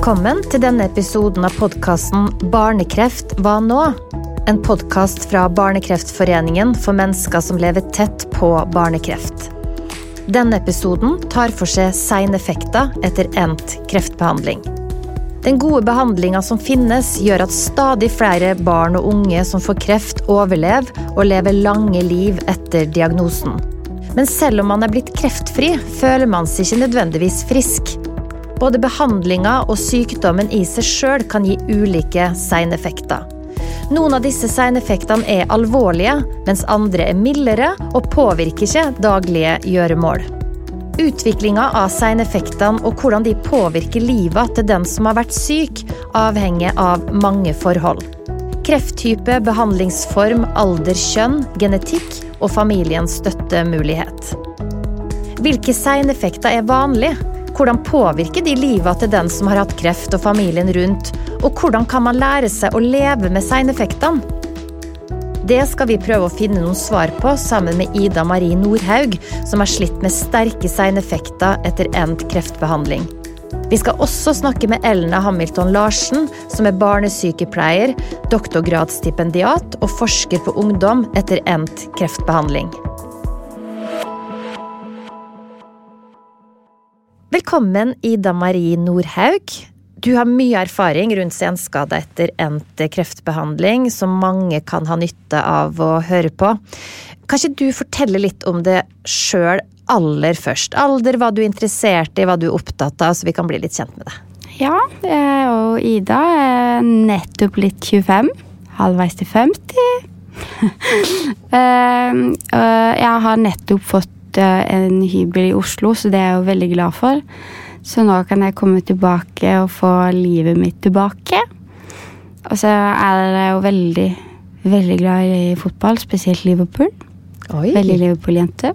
Velkommen til denne episoden av podkasten Barnekreft hva nå? En podkast fra Barnekreftforeningen for mennesker som lever tett på barnekreft. Denne episoden tar for seg seineffekter etter endt kreftbehandling. Den gode behandlinga som finnes, gjør at stadig flere barn og unge som får kreft, overlever og lever lange liv etter diagnosen. Men selv om man er blitt kreftfri, føler man seg ikke nødvendigvis frisk. Både behandlinga og sykdommen i seg sjøl kan gi ulike seineffekter. Noen av disse seineffektene er alvorlige, mens andre er mildere og påvirker ikke daglige gjøremål. Utviklinga av seineffektene og hvordan de påvirker livet til den som har vært syk, avhenger av mange forhold. Krefttype, behandlingsform, alder, kjønn, genetikk og familiens støttemulighet. Hvilke seineffekter er vanlige? Hvordan påvirker de livet til den som har hatt kreft og familien rundt? Og hvordan kan man lære seg å leve med seineffektene? Det skal vi prøve å finne noen svar på sammen med Ida Marie Nordhaug, som har slitt med sterke seineffekter etter endt kreftbehandling. Vi skal også snakke med Elna Hamilton Larsen, som er barnesykepleier, doktorgradsstipendiat og forsker på ungdom etter endt kreftbehandling. Velkommen, Ida Marie Nordhaug. Du har mye erfaring rundt senskade etter endt kreftbehandling, som mange kan ha nytte av å høre på. Kan ikke du fortelle litt om det sjøl aller først? Alder, hva du er interessert i, hva du er opptatt av, så vi kan bli litt kjent med det. Ja, og Ida er nettopp blitt 25. Halvveis til 50. Eh, jeg har nettopp fått eh, en hybel i Oslo, så det er jeg jo veldig glad for. Så nå kan jeg komme tilbake og få livet mitt tilbake. Og så er jeg jo veldig, veldig glad i fotball, spesielt Liverpool. Oi. Veldig Liverpool-jente.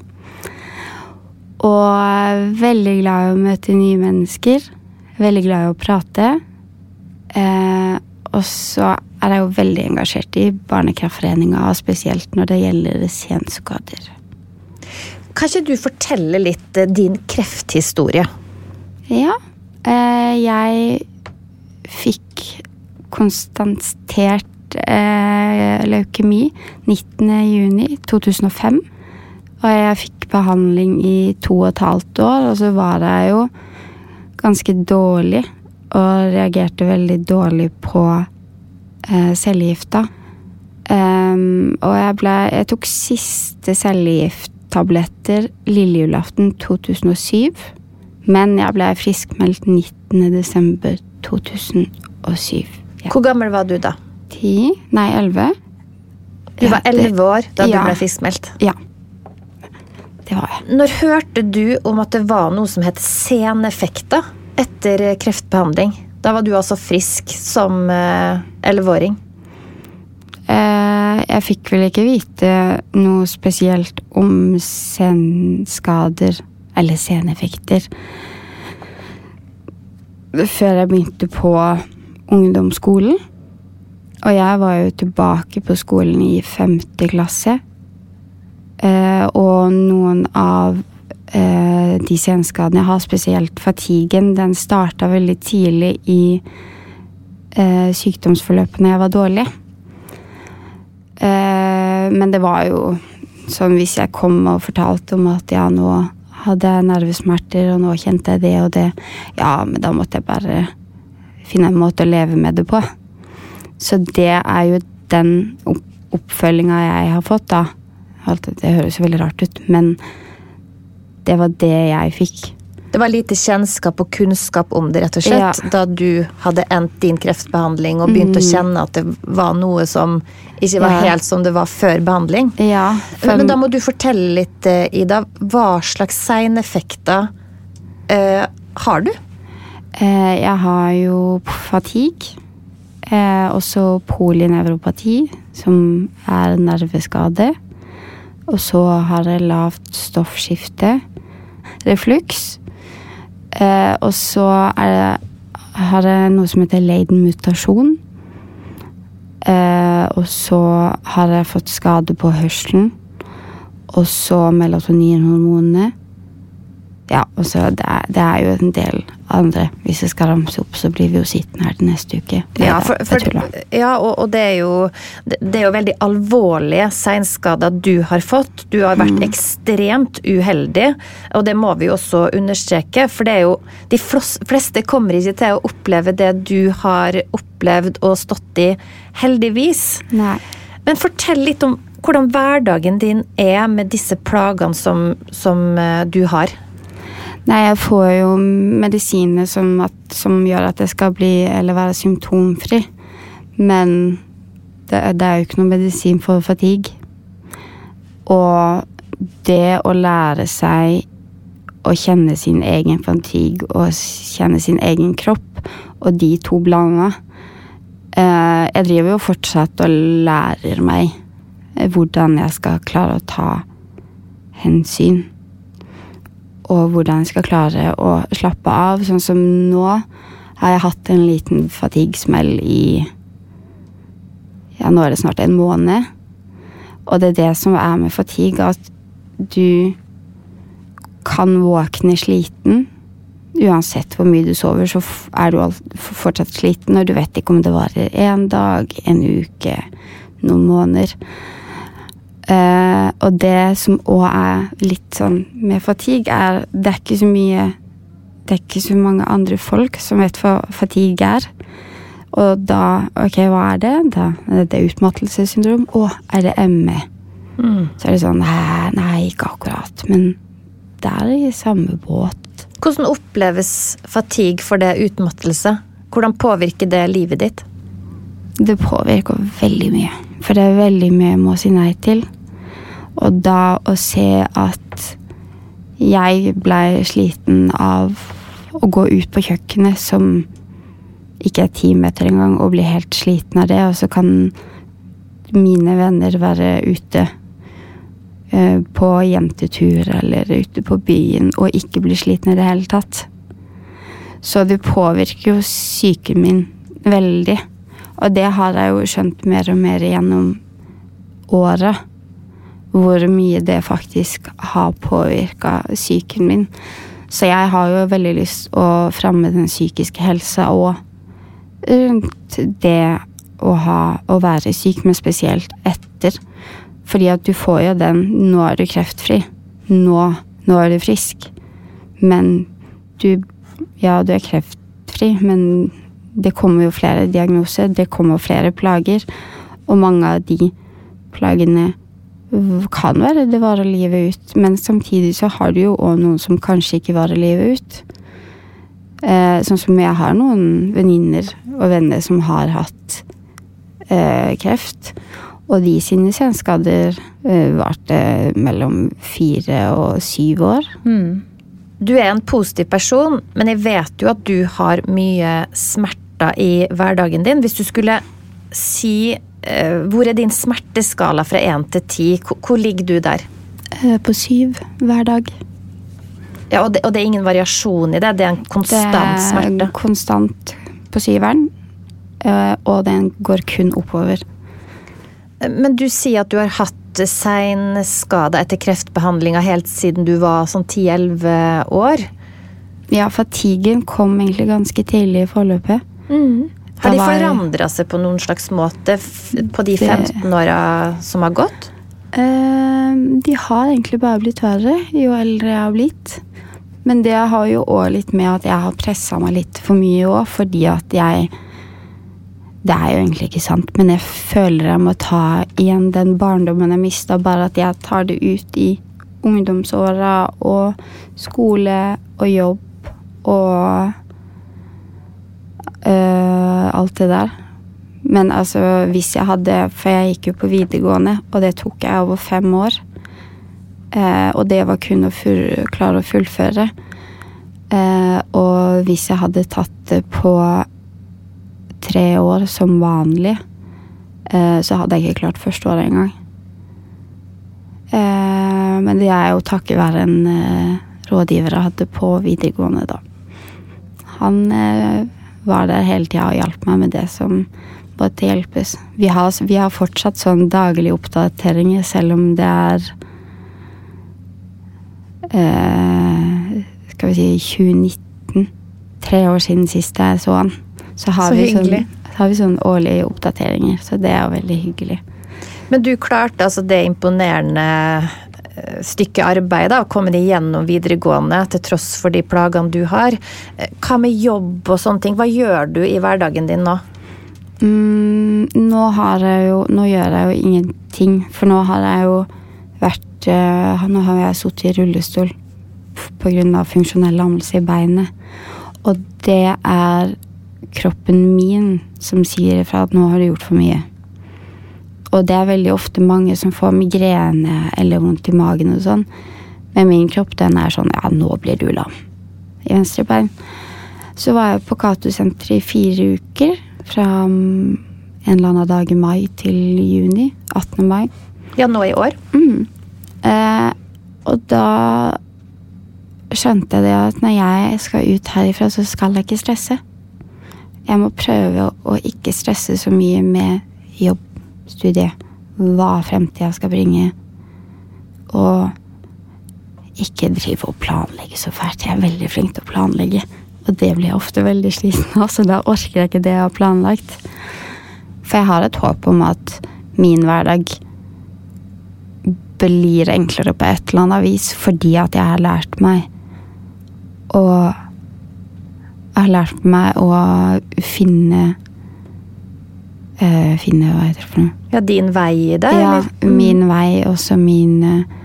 Og veldig glad i å møte nye mennesker. Veldig glad i å prate. Eh, og så er jeg jo veldig engasjert i Barnekraftforeninga, spesielt når det gjelder senskader. Kan ikke du fortelle litt eh, din krefthistorie? Ja. Eh, jeg fikk konstatert eh, leukemi 19.6.2005. Og jeg fikk behandling i to og et halvt år, og så var jeg jo ganske dårlig. Og reagerte veldig dårlig på eh, cellegifta. Um, og jeg, ble, jeg tok siste cellegifttabletter lille julaften 2007. Men jeg ble friskmeldt 19.12.2007. Ja. Hvor gammel var du da? Ti? Nei, elleve. Du var elleve år da Ja. du ble friskmeldt. Ja. Det var jeg. Når hørte du om at det var noe som het seneffekter etter eh, kreftbehandling? Da var du altså frisk som eh, elleveåring. Eh, jeg fikk vel ikke vite noe spesielt om senskader eller seneffekter før jeg begynte på ungdomsskolen. Og jeg var jo tilbake på skolen i femte klasse. Eh, og noen av eh, de senskadene jeg har, spesielt fatiguen, den starta veldig tidlig i sykdomsforløpet når jeg var dårlig. Eh, men det var jo som hvis jeg kom og fortalte om at ja, nå hadde jeg nervesmerter, og nå kjente jeg det og det, ja, men da måtte jeg bare finne en måte å leve med det på. Så det er jo den opp oppfølginga jeg har fått, da. Det høres jo veldig rart ut, men det var det jeg fikk. Det var lite kjennskap og kunnskap om det, rett og slett, Ja. da du hadde endt din kreftbehandling og begynte å kjenne at det var noe som ikke var Ja. helt som det var før behandling. Ja, Men, men da må du fortelle litt, eh, Ida. Hva slags seineffekter eh, har du? Eh, jeg har jo fatigue. Eh, også polynevropati, som er nerveskade. Og så har jeg lavt stoffskifte. Refluks. Eh, og så det, har jeg noe som heter Leiden-mutasjon. Eh, og så har jeg fått skade på hørselen. Og så melatoninhormonene. Ja, og så det, er- det er jo en del andre. Hvis jeg skal ramse opp, så blir vi jo sittende her til neste uke. Nei Ja, for, for, ja og, og det er jo det, er jo veldig alvorlige seinskader du har fått. Du har Mm. vært ekstremt uheldig, og det må vi jo også understreke. For det er jo De fleste kommer ikke til å oppleve det du har opplevd og stått i, heldigvis. Nei. Men fortell litt om hvordan hverdagen din er med disse plagene som, som eh, du har. Nei, jeg får jo medisiner som, at, som gjør at jeg skal bli eller være symptomfri. Men det, det er jo ikke noe medisin for fatigue. Og det å lære seg å kjenne sin egen fatigue og kjenne sin egen kropp, og de to blanda eh, Jeg driver jo fortsatt og lærer meg eh, hvordan jeg skal klare å ta hensyn og hvordan jeg skal klare å slappe av. Sånn som nå har jeg hatt en liten fatigue-smell i Ja, nå er det snart en måned. Og det er det som er med fatigue, at du kan våkne sliten. Uansett hvor mye du sover, så er du fortsatt sliten, og du vet ikke om det varer én dag, en uke, noen måneder. Eh, og det som òg er litt sånn med fatigue, er det er ikke så mye Det er ikke så mange andre folk som vet hva fatigue er. Og da Ok, hva er det? Da er det utmattelsessyndrom. Å, er det ME? Så er det sånn Nei, nei ikke akkurat. Men det er i samme båt. Hvordan oppleves fatigue for det utmattelse? Hvordan påvirker det livet ditt? Det påvirker veldig mye. For det er veldig mye jeg må si nei til. Og da å se at jeg blei sliten av å gå ut på kjøkkenet som ikke er ti meter engang, og bli helt sliten av det, og så kan mine venner være ute eh, på jentetur eller ute på byen og ikke bli sliten i det hele tatt. Så det påvirker jo psyken min veldig. Og det har jeg jo skjønt mer og mer gjennom året. Hvor mye det faktisk har påvirka psyken min. Så jeg har jo veldig lyst å fremme den psykiske helsa og rundt det å, ha, å være syk, men spesielt etter. Fordi at du får jo den 'nå er du kreftfri', nå, nå er du frisk. Men du Ja, du er kreftfri, men det kommer jo flere diagnoser, det kommer flere plager. Og mange av de plagene kan være det varer livet ut, men samtidig så har du jo òg noen som kanskje ikke varer livet ut. Eh, sånn som jeg har noen venninner og venner som har hatt eh, kreft. Og de sine senskader eh, varte mellom fire og syv år. Du er en positiv person, men jeg vet jo at du har mye smerter i hverdagen din. Hvis du skulle si eh, hvor er din smerteskala fra én til ti, hvor, ligger du der? Eh, på syv hver dag. Ja, og, det, og det er ingen variasjon i det? Det er en konstant smerte? Det er konstant på syveren, eh, og den går kun oppover. Men du sier at du har hatt seinskader etter kreftbehandlinga helt siden du var sånn 10-11 år. Ja, fatiguen kom egentlig ganske tidlig i forløpet. Har de forandra seg på noen slags måte på de 15 åra som har gått? Eh, de har egentlig bare blitt verre jo eldre jeg har blitt. Men det har jo òg litt med at jeg har pressa meg litt for mye òg, fordi at jeg Det er jo egentlig ikke sant, men jeg føler jeg må ta igjen den barndommen jeg mista, bare at jeg tar det ut i ungdomsåra og skole og jobb og øh, alt det der. Men altså, hvis jeg hadde For jeg gikk jo på videregående, og det tok jeg over fem år. Uh, og det var kun å klare å fullføre. Uh, og hvis jeg hadde tatt det på tre år som vanlig, så hadde jeg ikke klart første året engang. Uh, men det er jo takket være en rådgiver jeg hadde på videregående, da. Han var der hele tida og hjalp meg med det som måtte hjelpes. Vi har, vi har fortsatt sånn daglige oppdateringer, selv om det er eh, skal vi si 2019. Tre år siden sist jeg så han. Så har, Så vi, sånn, har vi sånn årlige oppdateringer, så det er jo veldig hyggelig. Men du klarte altså det imponerende eh, stykket arbeid, da, og komme deg gjennom videregående til tross for de plagene du har. Eh, Hva med jobb og sånne ting? Hva gjør du i hverdagen din nå? Mm, nå jeg jo Nå gjør jeg jo ingenting, for nå har jeg jo vært eh, Nå har jeg sittet i rullestol pga. funksjonell lammelse i beinet. Og det er kroppen min som sier ifra at nå har du gjort for mye. Og det er veldig ofte mange som får migrene eller vondt i magen og sånn. Men min kropp den er sånn ja, nå blir du lam i venstre bein. Så var jeg på Cato-senteret i fire uker. Fra mm, en eller annen dag i mai til juni. 18. mai. Ja, nå i år? Mm. Eh, og da skjønte jeg det at når jeg skal ut herifra, så skal jeg ikke stresse. Jeg må prøve å, å ikke stresse så mye med jobb, studie, hva fremtida skal bringe. Og ikke drive og planlegge så fælt. Jeg er veldig flink til å planlegge. Og det blir jeg ofte veldig sliten av, så da orker jeg ikke det jeg har planlagt. For jeg har et håp om at min hverdag blir enklere på et eller annet vis fordi at jeg har lært meg å Jeg har lært meg å finne eh, Finne Hva heter det for noe? Ja, din vei i det? Ja, eller? min vei, også min eh,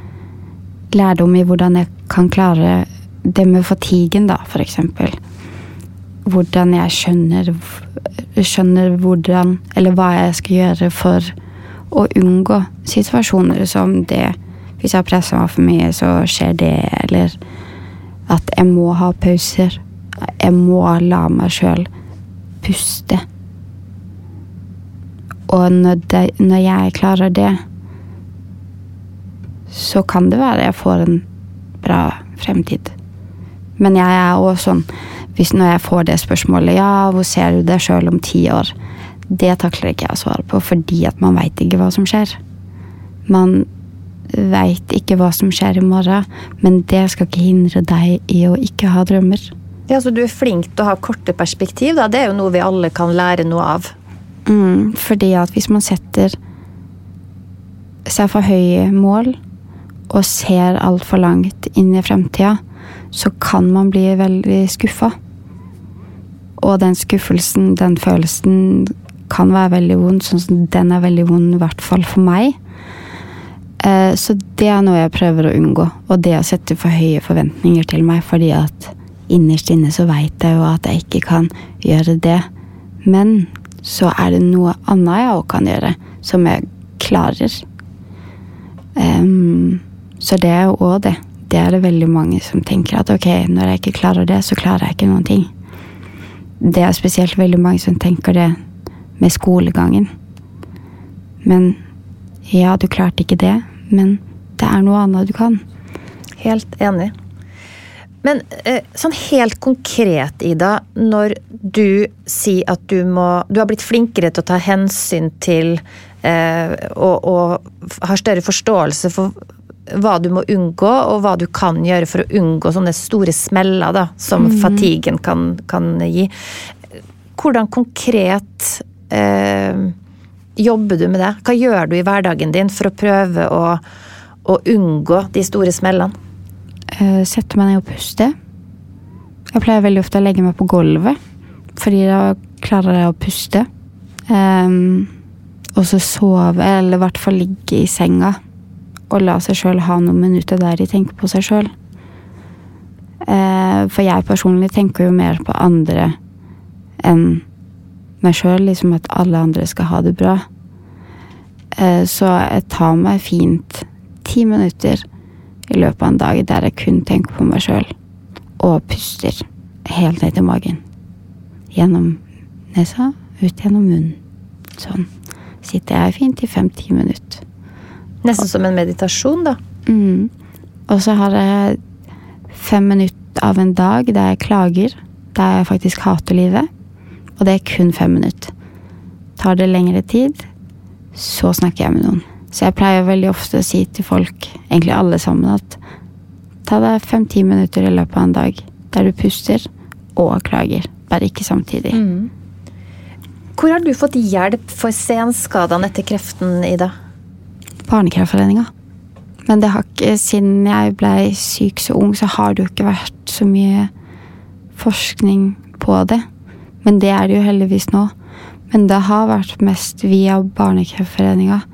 lærdom i hvordan jeg kan klare det med fatigen, da, for eksempel. Hvordan jeg skjønner Skjønner hvordan Eller hva jeg skal gjøre for å unngå situasjoner som det Hvis jeg presser meg for mye, så skjer det, eller at jeg må ha pauser. Jeg må la meg sjøl puste. Og når, det, når jeg klarer det, så kan det være jeg får en bra fremtid. Men jeg er også sånn hvis Når jeg får det spørsmålet ja, hvor ser du deg sjøl om ti år, det takler ikke jeg å svare på, fordi at man veit ikke hva som skjer. Man veit ikke hva som skjer i morgen, men det skal ikke hindre deg i å ikke ha drømmer. Ja, Så du er flink til å ha korte perspektiv? da. Det er jo noe vi alle kan lære noe av. Mm, fordi at hvis man setter seg for høye mål og ser altfor langt inn i fremtida, så kan man bli veldig skuffa. Og den skuffelsen, den følelsen, kan være veldig vond. Sånn som den er veldig vond, i hvert fall for meg. Eh, Så det er noe jeg prøver å unngå. Og det å sette for høye forventninger til meg, fordi at innerst inne så veit jeg jo at jeg ikke kan gjøre det. Men så er det noe annet jeg òg kan gjøre, som jeg klarer. Um, så det er jo òg det. Det er det veldig mange som tenker at ok, når jeg ikke klarer det, så klarer jeg ikke noen ting. Det er spesielt veldig mange som tenker det med skolegangen. Men ja, du klarte ikke det, men det er noe annet du kan. Helt enig. Men eh, sånn helt konkret, Ida, når du sier at du må Du har blitt flinkere til å ta hensyn til eh, og, og har større forståelse for hva du må unngå, og hva du kan gjøre for å unngå sånne store smeller da, som fatiguen kan, kan gi. Hvordan konkret eh, jobber du med det? Hva gjør du i hverdagen din for å prøve å, å unngå de store smellene? Eh, Sette meg ned og puste. Jeg pleier veldig ofte å legge meg på gulvet, fordi da klarer jeg å puste. Um, og så sove, eller i hvert fall ligge i senga og la seg sjøl ha noen minutter der de tenker på seg sjøl. Uh, for jeg personlig tenker jo mer på andre enn meg sjøl, liksom at alle andre skal ha det bra. Eh, så jeg tar meg fint ti minutter i løpet av en dag der jeg kun tenker på meg sjøl, og puster helt ned til magen. Gjennom nesa, ut gjennom munnen. Sånn. Sitter jeg fint i fem-ti minutter. Nesten som en meditasjon, da. Mm. Og så har jeg fem minutter av en dag der jeg klager, der jeg faktisk hater livet. Og det er kun fem minutter. Tar det lengre tid, så snakker jeg med noen. Så jeg pleier veldig ofte å si til folk, egentlig alle sammen, at Ta deg fem-ti minutter i løpet av en dag der du puster og klager. Bare ikke samtidig. Mm. Hvor har du fått hjelp for senskadene etter kreften, Ida? Barnekreftforeninga. Men det har ikke, siden jeg ble syk så ung, så har det jo ikke vært så mye forskning på det. Men det er det jo heldigvis nå. Men det har vært mest via Barnekreftforeninga.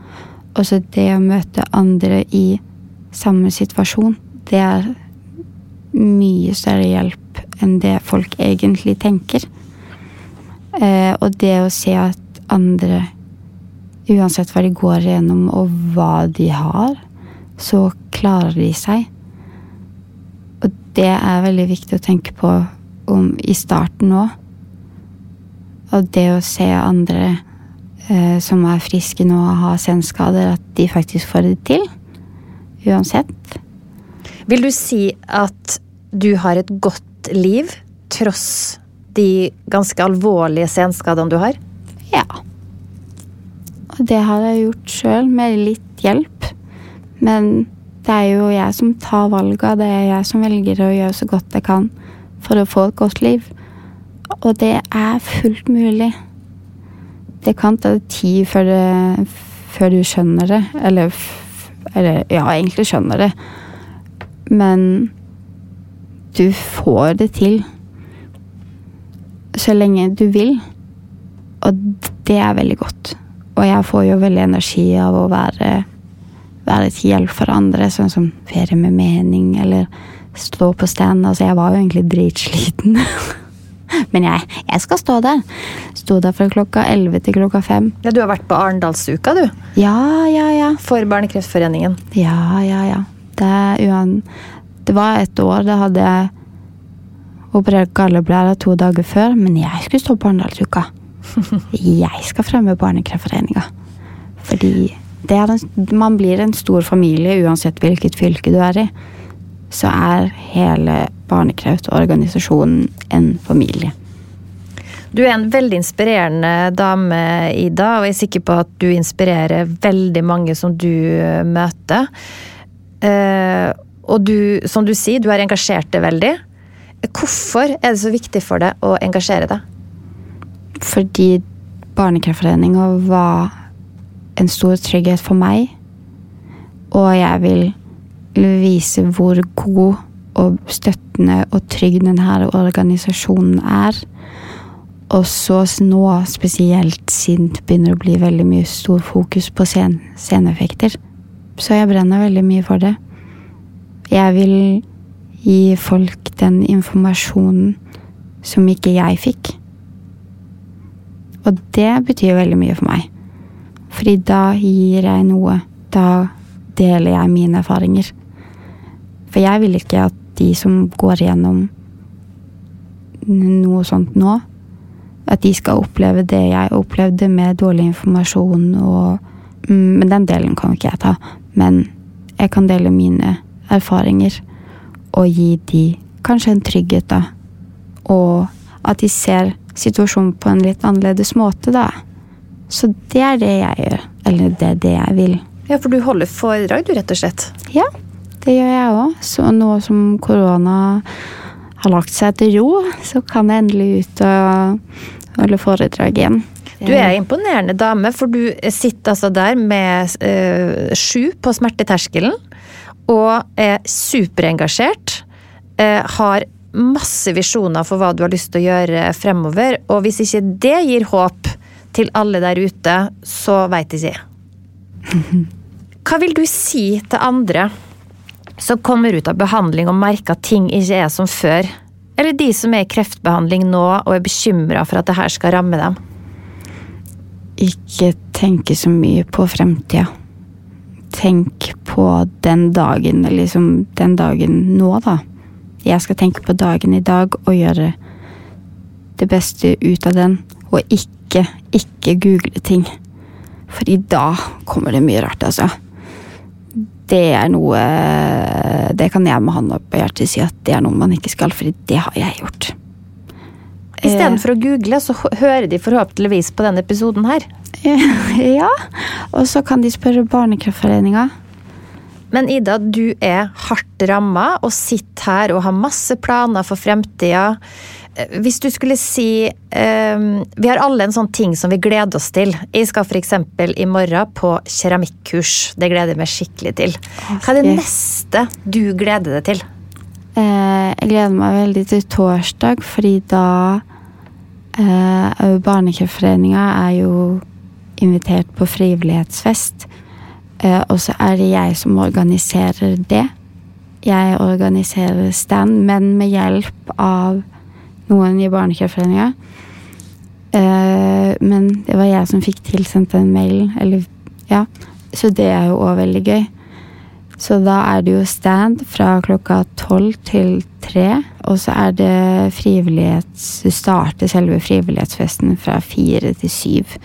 Og så det å møte andre i samme situasjon, det er mye større hjelp enn det folk egentlig tenker. Eh, og det å se at andre, uansett hva de går igjennom og hva de har, så klarer de seg. Og det er veldig viktig å tenke på om, i starten òg. Og det å se andre som er friske nå og har senskader, at de faktisk får det til. Uansett. Vil du si at du har et godt liv tross de ganske alvorlige senskadene du har? Ja. Og det har jeg gjort sjøl, med litt hjelp. Men det er jo jeg som tar valga. Det er jeg som velger å gjøre så godt jeg kan for å få et godt liv. Og det er fullt mulig. Det kan ta tid før, det, før du skjønner det. Eller, eller ja, egentlig skjønner det. Men du får det til. Så lenge du vil. Og det er veldig godt. Og jeg får jo veldig energi av å være, være til hjelp for andre, sånn som ferie med mening eller stå på stand. Altså, jeg var jo egentlig dritsliten. Men jeg, jeg skal stå der. Sto der fra klokka 11 til klokka 5. Ja, Du har vært på Arendalsuka, du. Ja, ja, ja. For Barnekreftforeningen. Ja, ja, ja. Det, uan, det var et år da hadde jeg operert galleblæra to dager før, men jeg skulle stå på Arendalsuka. jeg skal fremme Barnekreftforeninga. Fordi en, man blir en stor familie uansett hvilket fylke du er i. Så er hele barnekreftorganisasjonen en familie. Du er en veldig inspirerende dame, Ida, og jeg er sikker på at du inspirerer veldig mange som du eh, møter. Uh, og du, som du sier, du har engasjert deg veldig. Hvorfor er det så viktig for deg å engasjere deg? Fordi Barnekreftforeninga var en stor trygghet for meg. Og jeg vil vise hvor god og støttende og trygg denne organisasjonen er. Og så nå, spesielt siden det begynner å bli veldig mye stor fokus på scen sceneeffekter. Så jeg brenner veldig mye for det. Jeg vil gi folk den informasjonen som ikke jeg fikk. Og det betyr veldig mye for meg. Fordi da gir jeg noe. Da deler jeg mine erfaringer. For jeg vil ikke at de som går gjennom noe sånt nå, at de skal oppleve det jeg opplevde med dårlig informasjon og mm, Men den delen kan ikke jeg ta. Men jeg kan dele mine erfaringer og gi de kanskje en trygghet, da. Og at de ser situasjonen på en litt annerledes måte, da. Så det er det jeg gjør. Eller det er det jeg vil. Ja, for du holder foredrag, du, rett og slett? Ja, det gjør jeg òg. Så nå som korona har lagt seg til ro, så kan jeg endelig ut og holde foredrag igjen. Du er en imponerende dame, for du sitter altså der med eh, sju på smerteterskelen. Og er superengasjert. Eh, har masse visjoner for hva du har lyst til å gjøre fremover. Og hvis ikke det gir håp til alle der ute, så veit jeg. Hva vil du si til andre som kommer ut av behandling og merker at ting ikke er som før? Eller de som er i kreftbehandling nå og er bekymra for at det her skal ramme dem? Ikke tenke så mye på fremtida. Tenk på den dagen, liksom den dagen nå, da. Jeg skal tenke på dagen i dag og gjøre det beste ut av den. Og ikke, ikke google ting. For i dag kommer det mye rart, altså. Det er noe Det kan jeg med hånda på hjertet si at det er noe man ikke skal, fordi det har jeg gjort. Istedenfor å google, så hører de forhåpentligvis på denne episoden her. Ja, og så kan de spørre Barnekreftforeninga. Men Ida, du er hardt ramma og sitter her og har masse planer for fremtida. Hvis du skulle si um, Vi har alle en sånn ting som vi gleder oss til. Jeg skal f.eks. i morgen på keramikkurs. Det gleder jeg meg skikkelig til. Hva er det neste du gleder deg til? Eh, jeg gleder meg veldig til torsdag, fordi da eh, Barnekreftforeninga er jo invitert på frivillighetsfest. Eh, og så er det jeg som organiserer det. Jeg organiserer stand, men med hjelp av noen i Barnekreftforeninga. Uh, men det var jeg som fikk tilsendt den mailen. Eller, ja. Så det er jo òg veldig gøy. Så da er det jo stand fra klokka tolv til tre. Og så er det frivillighets... Du starter selve frivillighetsfesten fra fire til syv.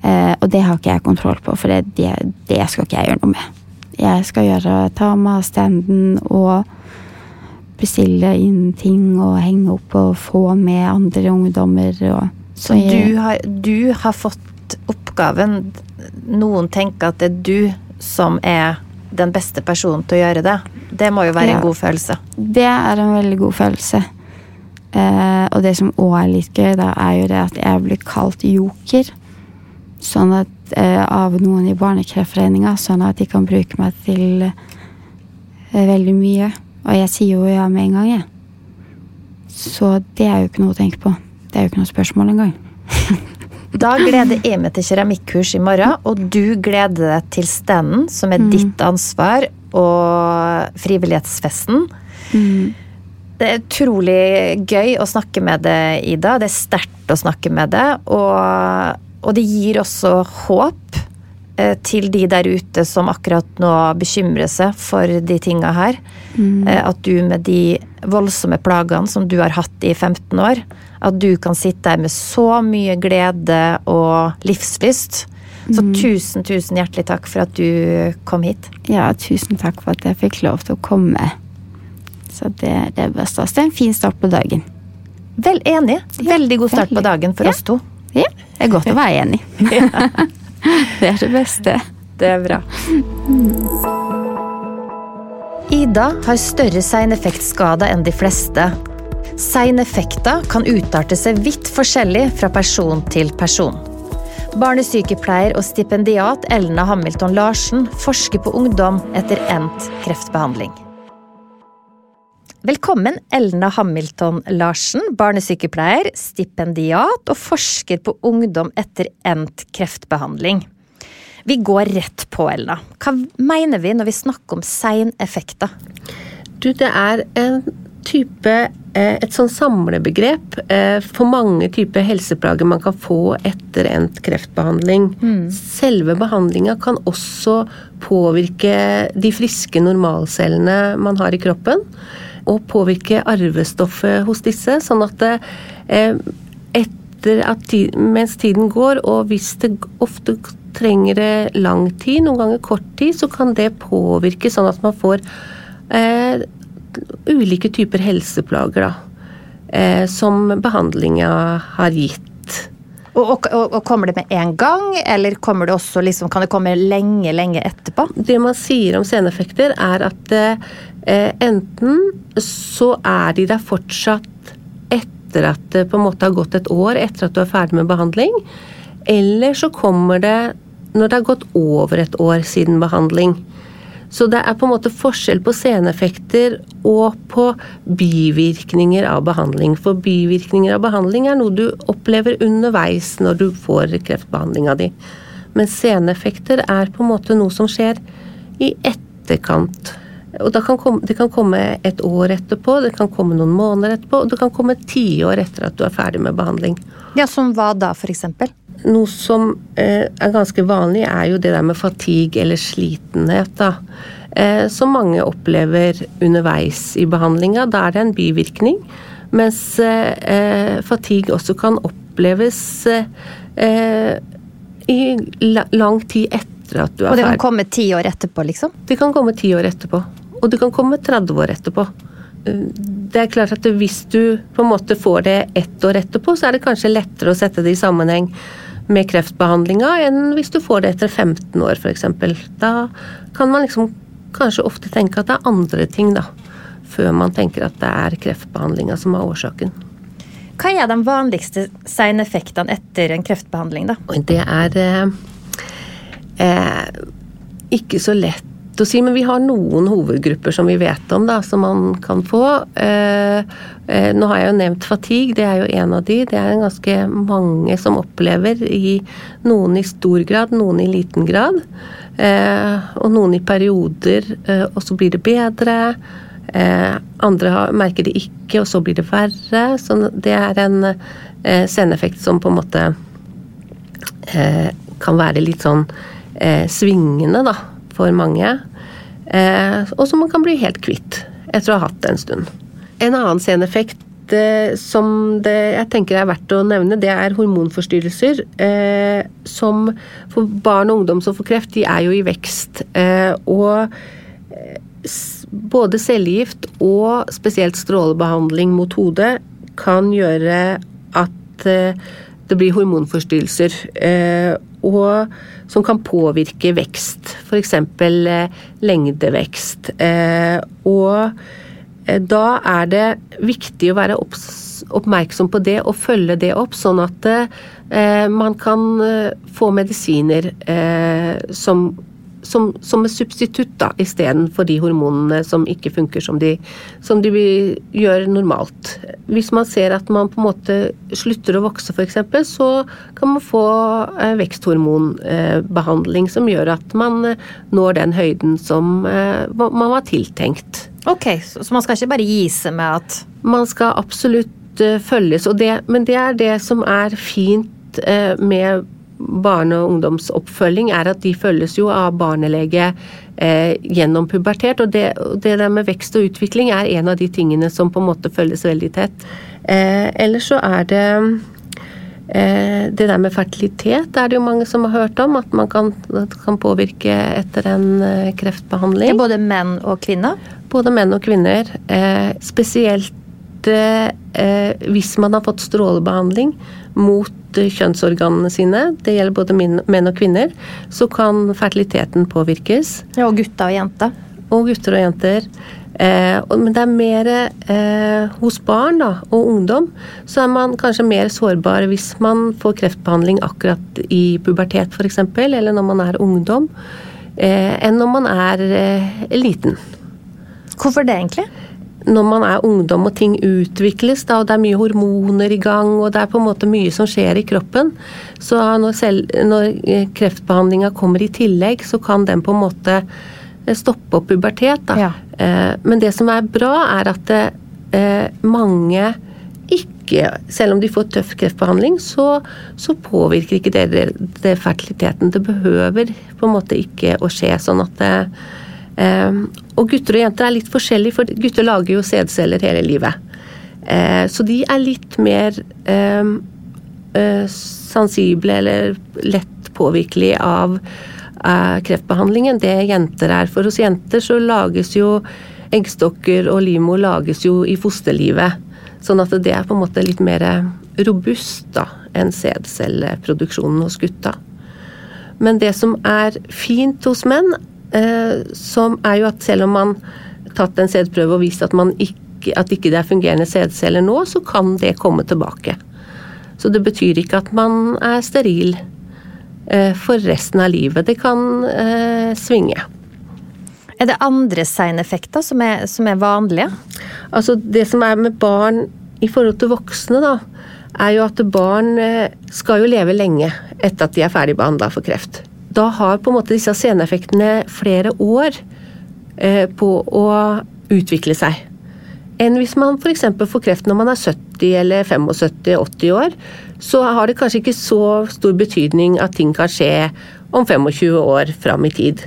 Eh, og det har ikke jeg kontroll på, for det, det, det, skal ikke jeg gjøre noe med. Jeg skal gjøre, ta med standen og bestille inn ting og henge opp og få med andre ungdommer. Og, så du har, du har fått oppgaven Noen tenker at det er du som er den beste personen til å gjøre det. Det må jo være ja, en god følelse. Det er en veldig god følelse. Eh, og det som òg er litt gøy, da, er jo det at jeg blir kalt joker. Sånn at, eh, av noen i Barnekreftforeninga, sånn at de kan bruke meg til eh, veldig mye. Og jeg sier jo ja med en gang, jeg. Så det er jo ikke noe å tenke på. Det er jo ikke noe spørsmål engang. da gleder jeg meg til keramikkurs i morgen, og du gleder deg til standen, som er mm. ditt ansvar, og frivillighetsfesten. Mm. Det er utrolig gøy å snakke med deg, Ida. Det er sterkt å snakke med deg. Og og det gir også håp til de der ute som akkurat nå bekymrer seg for de tinga her. Mm. Eh, at du med de voldsomme plagene som du har hatt i 15 år, at du kan sitte der med så mye glede og livslyst. Så mm. tusen, tusen hjertelig takk for at du kom hit. Ja, tusen takk for at jeg fikk lov til å komme. Så det, det er best. Det er en fin start på dagen. Vel enig. Veldig god start på dagen for ja. oss to. Ja, det er godt å være enig. det er det beste. Det er bra. Ida har større seineffektskader enn de fleste. Seineffekter kan utarte seg vidt forskjellig fra person til person. Barnesykepleier og stipendiat Elna Hamilton Larsen forsker på ungdom etter endt kreftbehandling. Velkommen, Elna Hamilton Larsen, barnesykepleier, stipendiat og forsker på ungdom etter endt kreftbehandling. Vi går rett på, Elna. Hva mener vi når vi snakker om seineffekter? Du, det er en type eh, et sånn samlebegrep eh, for mange typer helseplager man kan få etter endt kreftbehandling. Mm. Selve behandlinga kan også påvirke de friske normalcellene man har i kroppen og påvirke arvestoffet hos disse. Sånn at eh, etter at mens tiden går, og hvis det ofte trenger det lang tid, noen ganger kort tid, så kan det påvirke sånn at man får eh, ulike typer helseplager, da. Eh, som behandlinga har gitt. Og, og, og, Kommer det med en gang, eller det også, liksom, kan det komme lenge lenge etterpå? Det man sier om seneffekter, er at eh, enten så er de der fortsatt etter at det på en måte har gått et år etter at du er ferdig med behandling, eller så kommer det når det har gått over et år siden behandling. Så det er på en måte forskjell på seneffekter og på bivirkninger av behandling. For bivirkninger av behandling er noe du opplever underveis når du får kreftbehandlinga di. Men seneffekter er på en måte noe som skjer i etterkant. Og kan komme, Det kan komme et år etterpå, det kan komme noen måneder etterpå, og det kan komme tiår etter at du er ferdig med behandling. Ja, Som hva da, f.eks.? Noe som eh, er ganske vanlig, er jo det der med fatigue eller slitenhet. da. Eh, som mange opplever underveis i behandlinga. Da er det en bivirkning. Mens eh, fatigue også kan oppleves eh, i lang tid etter at du er ferdig. Og det kan komme ti år etterpå, liksom? Det kan komme ti år etterpå. Og det kan komme 30 år etterpå det er klart at hvis du på en måte får det ett år etterpå, så er det kanskje lettere å sette det i sammenheng med kreftbehandlinga enn hvis du får det etter 15 år f.eks. Da kan man liksom kanskje ofte tenke at det er andre ting, da. Før man tenker at det er kreftbehandlinga som er årsaken. Hva er de vanligste seineffektene etter en kreftbehandling, da? Det er eh, eh, ikke så lett å si, men vi har noen hovedgrupper som vi vet om, da, som man kan få. Eh, eh, nå har jeg jo nevnt fatigue, det er jo en av de. Det er ganske mange som opplever, i noen i stor grad, noen i liten grad. Eh, og noen i perioder, eh, og så blir det bedre. Eh, andre har, merker det ikke, og så blir det verre. Så det er en eh, seneffekt som på en måte kan være litt sånn svingende, da for mange. Eh, og som man kan bli helt kvitt etter å ha hatt det en stund. En annen seneffekt eh, som det, jeg tenker er verdt å nevne, det er hormonforstyrrelser. Eh, som for barn og ungdom som får kreft, de er jo i vekst. Og både cellegift og spesielt strålebehandling mot hodet kan gjøre at det blir hormonforstyrrelser. og som kan påvirke vekst, f.eks. Eh, lengdevekst. Eh, og eh, da er det viktig å være oppmerksom på det og følge det opp, sånn at man kan få medisiner som som, som et substitutt da, istedenfor de hormonene som ikke funker som de, som de gjør normalt. Hvis man ser at man på en måte slutter å vokse f.eks., så kan man få eh, veksthormonbehandling som gjør at man eh, når den høyden som eh, man var tiltenkt. Ok, Så man skal ikke bare gi seg med at Man skal absolutt følges, det, men det er det som er fint med barne- og ungdomsoppfølging, er at de følges jo av barnelege eh, gjennom pubertet. Og det, det, der med vekst og utvikling er en av de tingene som på en måte følges veldig tett. Eh, ellers så er det eh, det der med fertilitet er det jo mange som har hørt om. At man kan, kan påvirke etter en eh, kreftbehandling. Både menn og kvinner? Både menn og kvinner. Eh, spesielt eh, hvis man har fått strålebehandling mot kjønnsorganene sine, det gjelder både menn og kvinner, så kan fertiliteten påvirkes. Ja, og gutter og jenter. Og gutter og jenter. Eh, men det er mer eh, hos barn da, og ungdom, så er man kanskje mer sårbar hvis man får kreftbehandling akkurat i pubertet f.eks., eller når man er ungdom, eh, enn når man er eh, liten. Hvorfor det, egentlig? Når man er ungdom og ting utvikles, da, og det er mye hormoner i gang, og det er på en måte mye som skjer i kroppen, så når, selv, når eh, kreftbehandlinga kommer i tillegg, så kan den på en måte eh, stoppe opp pubertet. Da. Ja. Eh, men det som er bra, er at det, mange ikke Selv om de får tøff kreftbehandling, så, så påvirker ikke det, det, det, fertiliteten. Det behøver på en måte ikke å skje sånn at det og gutter og jenter er litt forskjellige, for gutter lager jo sædceller hele livet. Ehm, så de er litt mer ehm, eh, sensible eller lett påvirkelige av kreftbehandling kreftbehandlingen det jenter er. For hos jenter så lages jo eggstokker og livmor lages jo i fosterlivet. Sånn at det er på en måte litt mer robust da, enn sædcelleproduksjonen hos gutta. Men det som er fint hos menn, Eh, som er jo at selv om man tatt en sædprøve og vist at, man ikke, at ikke det er fungerende sædceller nå, så kan det komme tilbake. Så det betyr ikke at man er steril eh, for resten av livet. Det kan eh, svinge. Er det andre seineffekter som, som, er vanlige? Altså Det som er med barn i forhold til voksne, da, er jo at barn eh, skal jo leve lenge etter at de er ferdig behandla for kreft da har på en måte disse sceneeffektene flere år eh, på å utvikle seg. Enn hvis man f.eks. får kreft når man er 70 eller 75-80 år. Så har det kanskje ikke så stor betydning at ting kan skje om 25 år fram i tid.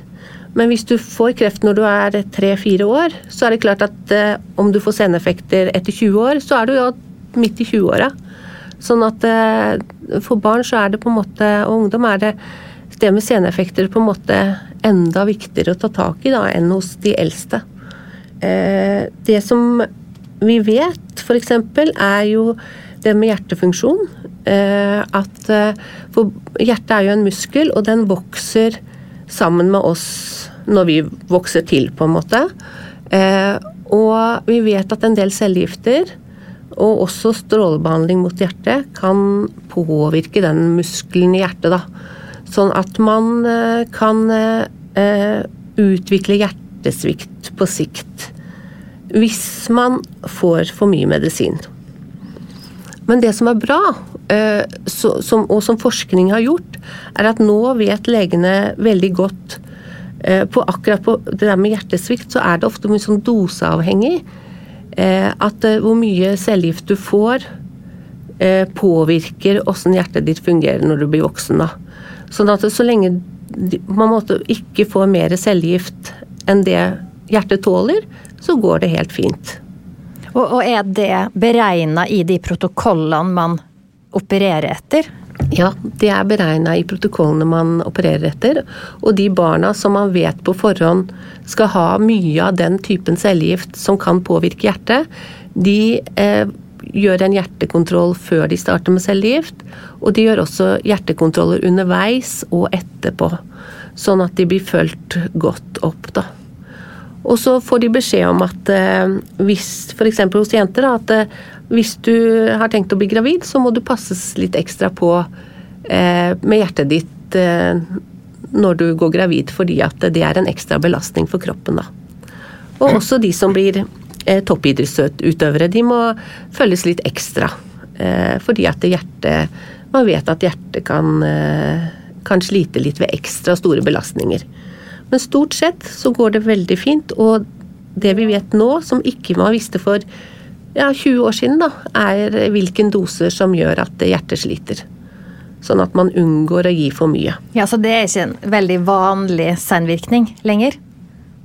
Men hvis du får kreft når du er 3-4 år, så er det klart at eh, om du får seneffekter etter 20 år, så er du jo midt i 20-åra. Sånn at eh, for barn så er det på en måte, og ungdom er det det med sceneeffekter på en måte enda viktigere å ta tak i da, enn hos de eldste. Eh, det som vi vet f.eks. er jo det med hjertefunksjon. Eh, at eh, For hjertet er jo en muskel, og den vokser sammen med oss når vi vokser til, på en måte. Eh, og vi vet at en del cellegifter og også strålebehandling mot hjertet kan påvirke den muskelen i hjertet. da. Sånn at man eh, kan eh, utvikle hjertesvikt på sikt hvis man får for mye medisin. Men det som er bra, eh, og som forskning har gjort, er at nå vet legene veldig godt på akkurat på det der med hjertesvikt, så er det ofte mye sånn doseavhengig. At hvor mye cellegift du får, påvirker åssen hjertet ditt fungerer når du blir voksen. da. Sånn at så lenge man måtte ikke får mer cellegift enn det hjertet tåler, så går det helt fint. Og, og er det beregna i de protokollene man opererer etter? Ja, det er beregna i protokollene man opererer etter. Og de barna som man vet på forhånd skal ha mye av den typen cellegift som kan påvirke hjertet, de eh, gjør en hjertekontroll før de starter med cellegift. Og de gjør også hjertekontroller underveis og etterpå. Sånn at de blir fulgt godt opp, da. Og så får de beskjed om at eh, hvis f.eks. hos jenter da, at eh, hvis du har tenkt å bli gravid, så må du passes litt ekstra på eh, med hjertet ditt eh, når du går gravid, fordi at det er en ekstra belastning for kroppen. da. Og også de som blir toppidrettsutøvere de må følges litt ekstra. Eh, fordi at hjertet Man vet at hjertet kan, eh, kan slite litt ved ekstra store belastninger. Men stort sett så går det veldig fint, og det vi vet nå, som ikke man visste for ja, 20 år siden, da, er hvilken doser som gjør at hjertet sliter. Sånn at man unngår å gi for mye. Ja, Så det er ikke en veldig vanlig senvirkning lenger?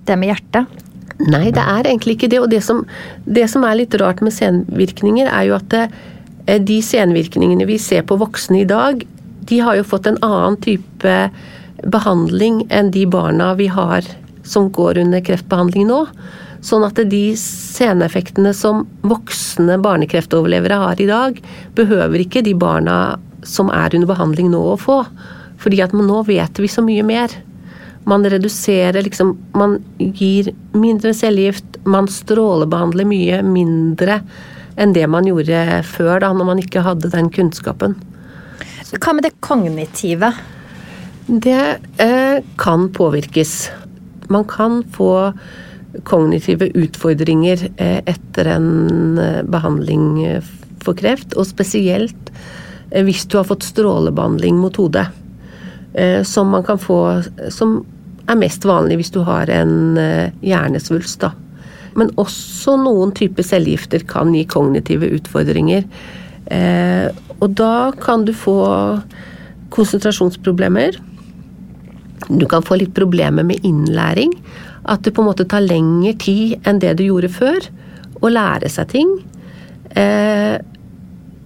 Det med hjertet? Nei, det er egentlig ikke det. Og det som, det som er litt rart med senvirkninger, er jo at det, eh, de senvirkningene vi ser på voksne i dag, de har jo fått en annen type behandling enn de barna vi har som går under kreftbehandling nå. Sånn at de seneffektene som voksne barnekreftoverlevere har i dag, behøver ikke de barna som er under behandling nå å få. Fordi at nå vet vi så mye mer. Man reduserer liksom Man gir mindre cellegift, man strålebehandler mye mindre enn det man gjorde før, da, når man ikke hadde den kunnskapen. Hva med det kognitive? Det eh, kan påvirkes. Man kan få kognitive utfordringer eh, etter en eh, behandling eh, for kreft, og spesielt eh, hvis du har fått strålebehandling mot hodet. Eh, som man kan få som er mest vanlig hvis du har en eh, hjernesvulst. da. Men også noen typer cellegifter kan gi kognitive utfordringer. Eh, og da kan du få konsentrasjonsproblemer. Du kan få litt problemer med innlæring. At det på en måte tar lengre tid enn det du gjorde før å lære seg ting. Eh,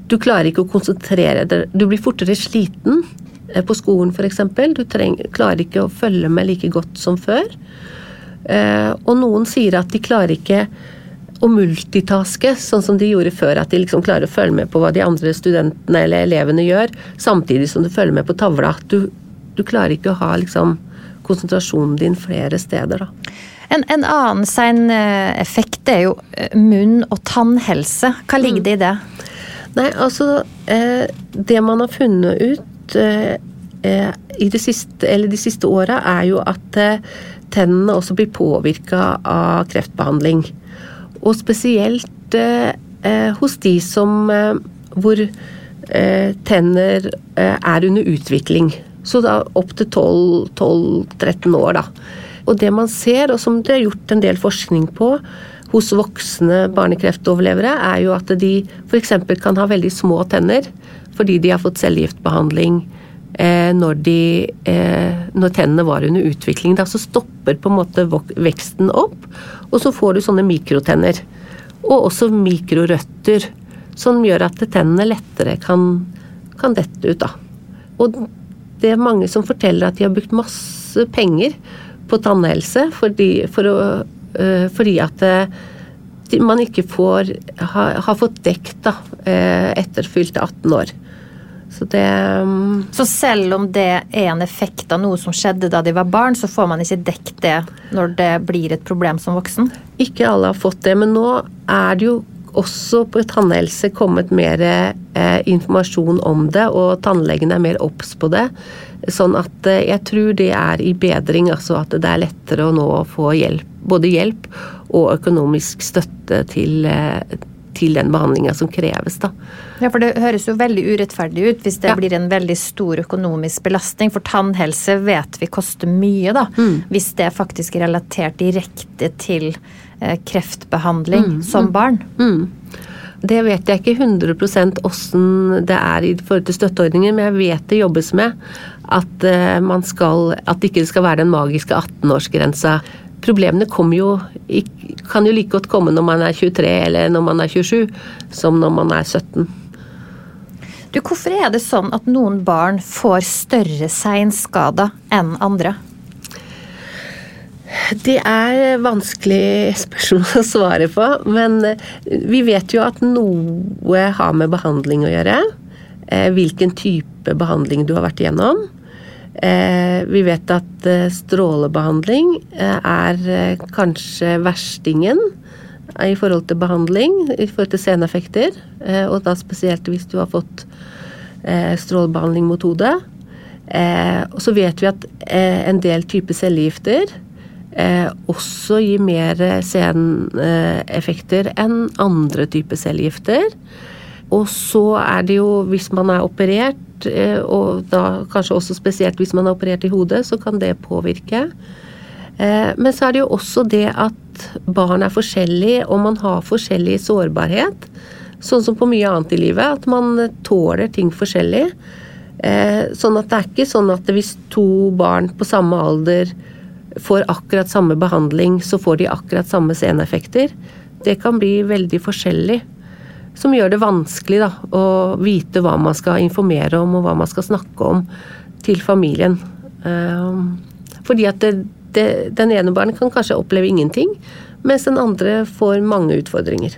du klarer ikke å konsentrere deg. Du blir fortere sliten. Eh, på skolen f.eks. Du trenger, klarer ikke å følge med like godt som før. Eh, og noen sier at de klarer ikke å multitaske, sånn som de gjorde før. At de liksom klarer å følge med på hva de andre studentene eller elevene gjør, samtidig som du følger med på tavla. Du, du klarer ikke å ha liksom konsentrasjonen din flere steder, da. En, en annen sein effekt er jo eh, munn- og tannhelse. Hva ligger mm. det i det? Nei, altså Det man har funnet ut Eh, eh, i det siste, eller de siste åra, er jo at eh, tennene også blir påvirka av kreftbehandling. Og spesielt hos de som hvor tenner er under utvikling. Så da opp til 12-13 år, da. Og det man ser, og som det er gjort en del forskning på hos voksne barnekreftoverlevere, er jo at de f.eks. kan ha veldig små tenner fordi de har fått cellegiftbehandling eh, når, de, eh, når tennene var under utvikling. Da så stopper på en måte veksten opp, og så får du sånne mikrotenner. Og også mikrorøtter, som gjør at tennene lettere kan, kan dette ut. da. Og det er mange som forteller at de har brukt masse penger på tannhelse fordi, for å, øh, fordi at man ikke får har, har fått dekt da, etter fylte 18 år. Så det um, Så selv om det er en effekt av noe som skjedde da de var barn, så får man ikke dekket det når det blir et problem som voksen? Ikke alle har fått det, men nå er det jo også på tannhelse kommet mer eh, informasjon om det, og tannlegene er mer obs på det. Sånn at eh, jeg tror det er i bedring, altså at det er lettere å nå få hjelp. Både hjelp og økonomisk støtte til, eh, til den behandlinga som kreves, da. Ja, for det høres jo veldig urettferdig ut hvis det Ja. blir en veldig stor økonomisk belastning. For tannhelse vet vi koster mye, da. Hvis det faktisk er relatert direkte til eh, kreftbehandling som barn. Mm. Det vet jeg ikke 100 åssen det er i forhold til støtteordninger, men jeg vet det jobbes med at eh, man skal At det ikke skal være den magiske 18-årsgrensa. Problemene kommer jo kan jo like godt komme når man er 23 eller når man er 27, som når man er 17. Du, hvorfor er det sånn at noen barn får større seinskader enn andre? Det er vanskelig spørsmål å svare på, men eh, vi vet jo at noe har med behandling å gjøre. Eh, Hvilken type behandling du har vært igjennom. Eh, Vi vet at eh, strålebehandling eh, er kanskje verstingen i forhold til behandling, i forhold til seneffekter. Og da spesielt hvis du har fått eh, strålebehandling mot hodet. Og så vet vi at en del typer cellegifter også gir mer seneffekter enn andre typer cellegifter. Og så er det jo, hvis man er operert, eh, og da kanskje også spesielt hvis man er operert i hodet, så kan det påvirke. Eh, Men så er det jo også det at barn er forskjellige, og man har forskjellig sårbarhet. Sånn som på mye annet i livet, at man tåler ting forskjellig. Eh, Sånn at det er ikke sånn at hvis to barn på samme alder får akkurat samme behandling, så får de akkurat samme seneffekter. Det kan bli veldig forskjellig. Som gjør det vanskelig da, å vite hva man skal informere om, og hva man skal snakke om til familien. Eh, Fordi at det, det, den ene barnet kan kanskje oppleve ingenting, mens den andre får mange utfordringer.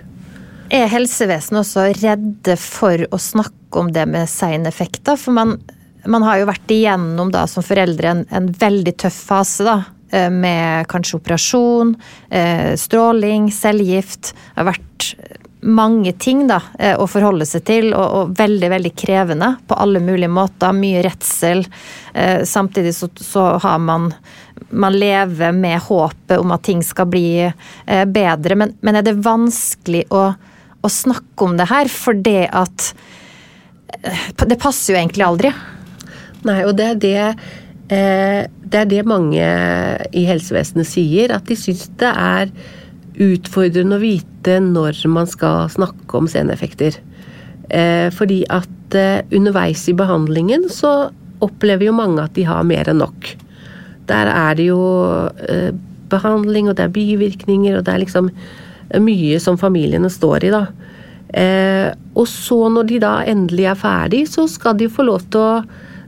Er helsevesenet også redde for å snakke om det med seineffekter? For man, man har jo vært igjennom da som foreldre en, en veldig tøff fase, da. eh, Med kanskje operasjon, eh, stråling, cellegift. Har vært mange ting da, eh, å forholde seg til, og, og veldig veldig krevende på alle mulige måter. Mye redsel. Eh, Samtidig så, så har man man lever med håpet om at ting skal bli eh, bedre. Men, men er det vanskelig å, å snakke om det her, for det at Det passer jo egentlig aldri. Nei, og det er det Det er det mange i helsevesenet sier, at de syns det er utfordrende å vite når man skal snakke om seneffekter. Eh, fordi at eh, underveis i behandlingen så opplever jo mange at de har mer enn nok. Der er det jo eh, behandling, og det er bivirkninger, og det er liksom mye som familiene står i, da. Og så når de da endelig er ferdig, så skal de få lov til å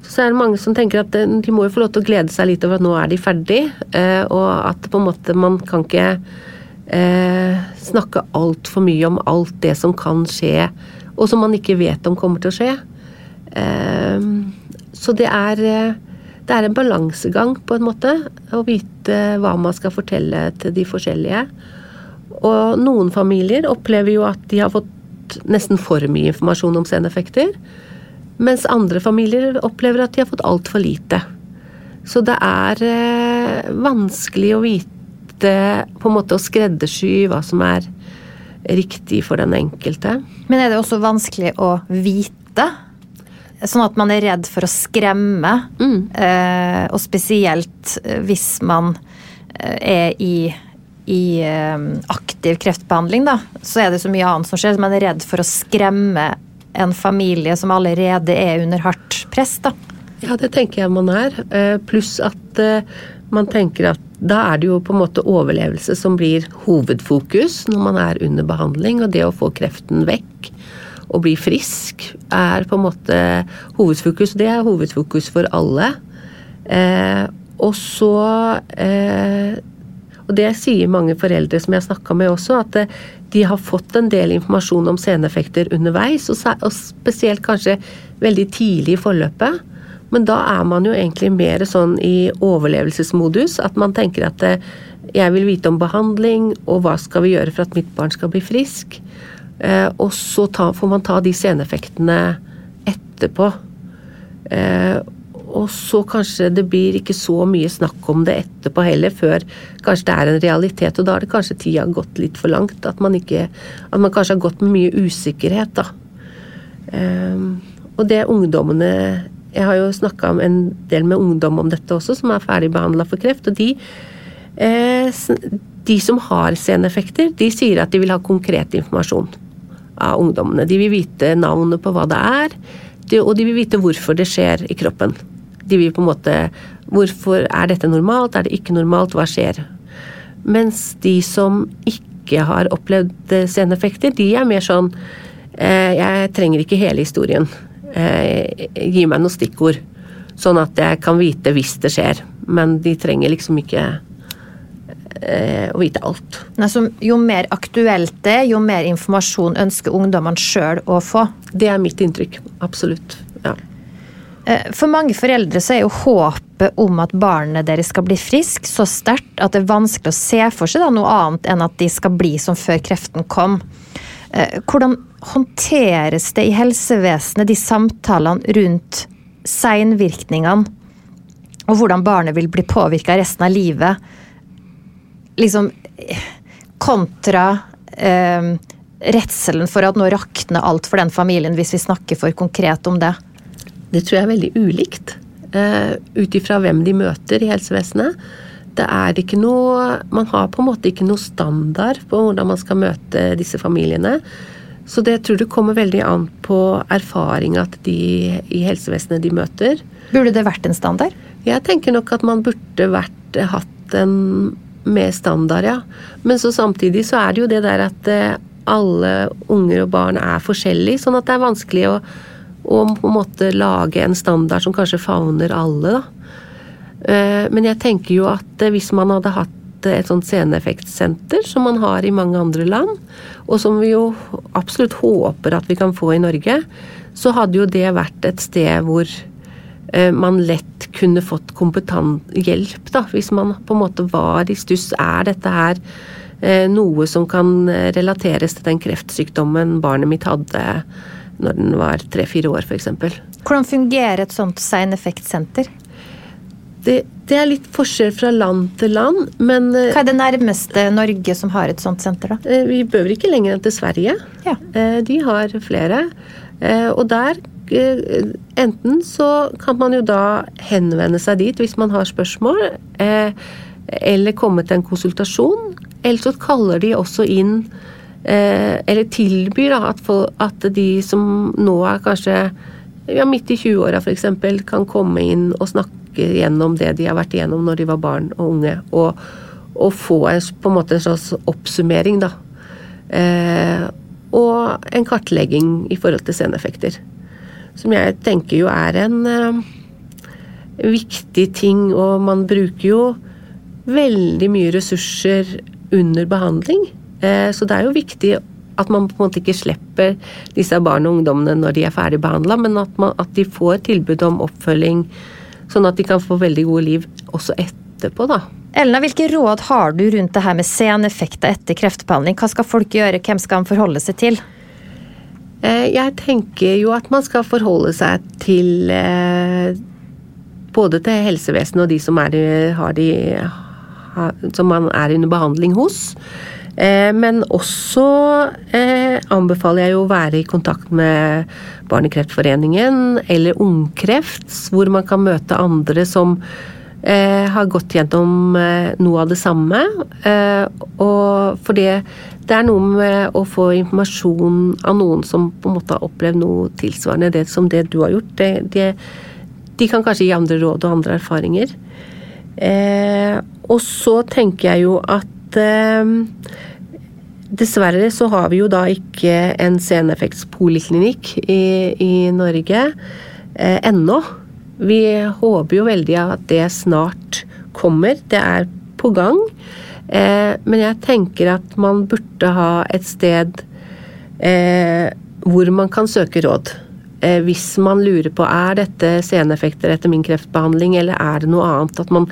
så er det mange som tenker at de må jo få lov til å glede seg litt over at nå er de ferdig, og at på en måte man kan ikke eh, snakke altfor mye om alt det som kan skje, og som man ikke vet om kommer til å skje. Eh, så det er eh, det er en balansegang, på en måte, å vite hva man skal fortelle til de forskjellige. Og noen familier opplever jo at de har fått nesten for mye informasjon om seneffekter. Mens andre familier opplever at de har fått altfor lite. Så det er eh, vanskelig å vite På en måte å skreddersy hva som er riktig for den enkelte. Men er det også vanskelig å vite? Sånn at man er redd for å skremme, Mm. eh, og spesielt eh, hvis man eh, er i, i eh, aktiv kreftbehandling, da, så er det så mye annet som skjer. så Man er redd for å skremme en familie som allerede er under hardt press. da. Ja, det tenker jeg man er. Eh, Pluss at eh, man tenker at da er det jo på en måte overlevelse som blir hovedfokus når man er under behandling, og det å få kreften vekk og bli frisk er på en måte hovedfokus. Det er hovedfokus for alle. Eh, og så eh, Og det sier mange foreldre som jeg har snakka med også, at eh, de har fått en del informasjon om seneffekter underveis, og spesielt kanskje veldig tidlig i forløpet. Men da er man jo egentlig mer sånn i overlevelsesmodus. At man tenker at eh, jeg vil vite om behandling, og hva skal vi gjøre for at mitt barn skal bli frisk. Eh, og så får man ta de seneffektene etterpå. Eh, og så kanskje det blir ikke så mye snakk om det etterpå heller, før kanskje det er en realitet. Og da har det kanskje tida gått litt for langt. At man, ikke, at man kanskje har gått med mye usikkerhet, da. og det ungdommene jeg har jo snakka en del med ungdom om dette også, som er ferdig behandla for kreft. Og de, eh, de som har seneffekter, de sier at de vil ha konkret informasjon av ungdommene. De vil vite navnet på hva det er, og de vil vite hvorfor det skjer i kroppen. De vil på en måte Hvorfor er dette normalt? Er det ikke normalt? Hva skjer? Mens de som ikke har opplevd seneffekter, de er mer sånn eh, Jeg trenger ikke hele historien eh, gi meg noen stikkord. Sånn at jeg kan vite hvis det skjer. Men de trenger liksom ikke eh, å vite alt. Nei, jo mer aktuelt det er, jo mer informasjon ønsker ungdommene sjøl å få? Det er mitt inntrykk. Absolutt. Ja. Eh, for mange foreldre så er jo håpet om at barnet deres skal bli frisk så sterkt at det er vanskelig å se for seg da, noe annet enn at de skal bli som før kreften kom. Eh, hvordan håndteres det i helsevesenet, de samtalene rundt seinvirkningene, og hvordan barnet vil bli påvirka resten av livet, liksom kontra eh, redselen for at nå rakner alt for den familien, hvis vi snakker for konkret om det? Det tror jeg er veldig ulikt. Uh, Ut ifra hvem de møter i helsevesenet. Det er ikke noe Man har på en måte ikke noe standard på hvordan man skal møte disse familiene. Så det tror jeg kommer veldig an på erfaringa til de i helsevesenet de møter. Burde det vært en standard? Jeg tenker nok at man burde vært, hatt en med standard, ja. Men så samtidig så er det jo det der at eh, alle unger og barn er forskjellige, sånn at det er vanskelig å, å på en måte lage en standard som kanskje favner alle, da. Eh, men jeg tenker jo at eh, hvis man hadde hatt et sånt sceneeffektsenter som man har i mange andre land, og som vi jo absolutt håper at vi kan få i Norge, så hadde jo det vært et sted hvor eh, man lett kunne fått hjelp, da, hvis man på en måte var i stuss. Er dette her noe som kan relateres til den kreftsykdommen barnet mitt hadde når den var tre-fire år, f.eks. Hvordan fungerer et sånt seineffektsenter? Det, det, er litt forskjell fra land til land, men eh, Hva er det nærmeste Norge som har et sånt senter, da? Eh, vi behøver ikke lenger enn til Sverige. Ja. Eh, de har flere. Og der Enten så kan man jo da henvende seg dit hvis man har spørsmål, eller komme til en konsultasjon. Eller så kaller de også inn Eller tilbyr at, at de som nå er kanskje ja, midt i 20-åra f.eks., kan komme inn og snakke snakke gjennom det de har vært igjennom når de var barn og unge. Og, og få en, på en måte en slags oppsummering, da. Eh, og en kartlegging i forhold til seneffekter. Som jeg tenker jo er en eh, viktig ting, og man bruker jo veldig mye ressurser under behandling. Eh, så det er jo viktig at man på en måte ikke slipper disse barn og ungdommene når de er ferdig behandla, men at, man, at, de får tilbud om oppfølging Sånn at de kan få veldig gode liv også etterpå, da. Elna, hvilke råd har du rundt det her med seneffekter etter kreftbehandling? Hva skal folk gjøre, hvem skal de forholde seg til? Eh, jeg tenker jo at man skal forholde seg til eh, både til helsevesenet og de som, er, har de, som man er under behandling hos. Eh, men også eh, anbefaler jeg å være i kontakt med Barnekreftforeningen eller Ungkreft, hvor man kan møte andre som eh, har gått gjennom noe av det samme. Og for det er noe med å få informasjon av noen som på en måte har opplevd noe tilsvarende det som det du har gjort. Det, det, de kan kanskje gi andre råd og andre erfaringer. og så tenker jeg jo at Dessverre så har vi jo da ikke en seneffektspoliklinikk i, i Norge eh, ennå. Vi håper jo veldig at det snart kommer. Det er på gang. Eh, men jeg tenker at man burde ha et sted eh, hvor man kan søke råd. Eh, hvis man lurer på er dette seneffekter etter min kreftbehandling, eller er det noe annet. At man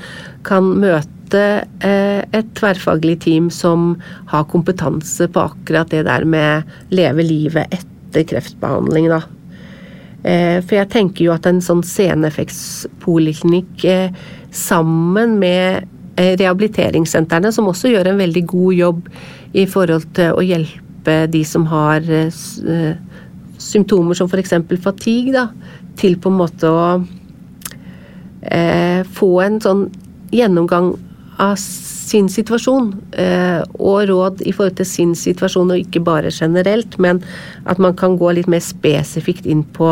kan møte eh, et tverrfaglig team som har kompetanse på akkurat det der med leve livet etter kreftbehandling, da. Eh, for jeg tenker jo at en sånn seneffektspoliklinikk sammen med rehabiliteringssentrene, som også gjør en veldig god jobb i forhold til å hjelpe de som har symptomer som f.eks. fatigue, da, til på en måte å eh, få en sånn gjennomgang av sin situasjon, eh, og råd i forhold til sin situasjon, og ikke bare generelt, men at man kan gå litt mer spesifikt inn på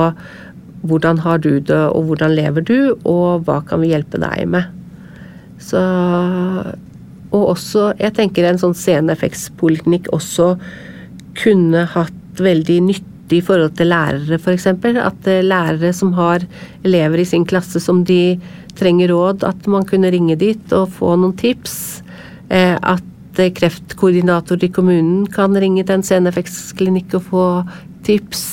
hvordan har du det, og hvordan lever du, og hva kan vi hjelpe deg med. Så Og også, jeg tenker en sånn seneffektspoliklinikk også kunne hatt veldig nytte i forhold til lærere, f.eks. At eh, lærere som har elever i sin klasse som de trenger råd, at man kunne ringe dit og få noen tips. Eh, at eh, kreftkoordinator i kommunen kan ringe til en seneffektsklinikk og få tips.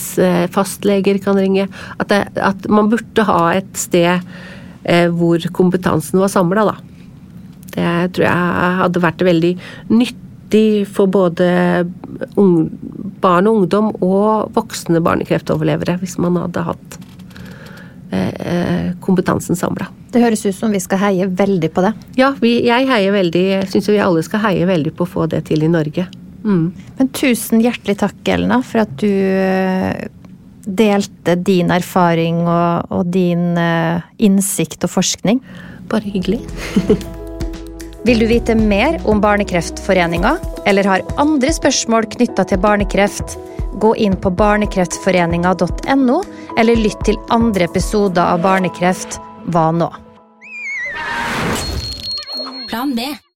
Fastleger kan ringe. At, det, at man burde ha et sted hvor kompetansen var samla, da. Det tror jeg hadde vært veldig nyttig for både barn og ungdom og voksne barnekreftoverlevere, hvis man hadde hatt eh, eh, kompetansen samla. Det høres ut som vi skal heie veldig på det. Ja, vi, jeg heier veldig, syns vi alle skal heie veldig på å få det til i Norge. Mm. Men tusen hjertelig takk, Elna, for at du eh, delte din erfaring og, og din innsikt og forskning. Bare hyggelig. Vil du vite mer om Barnekreftforeninga, eller har andre spørsmål knytta til barnekreft, gå inn på barnekreftforeninga.no, eller lytt til andre episoder av Barnekreft Hva nå? Plan B.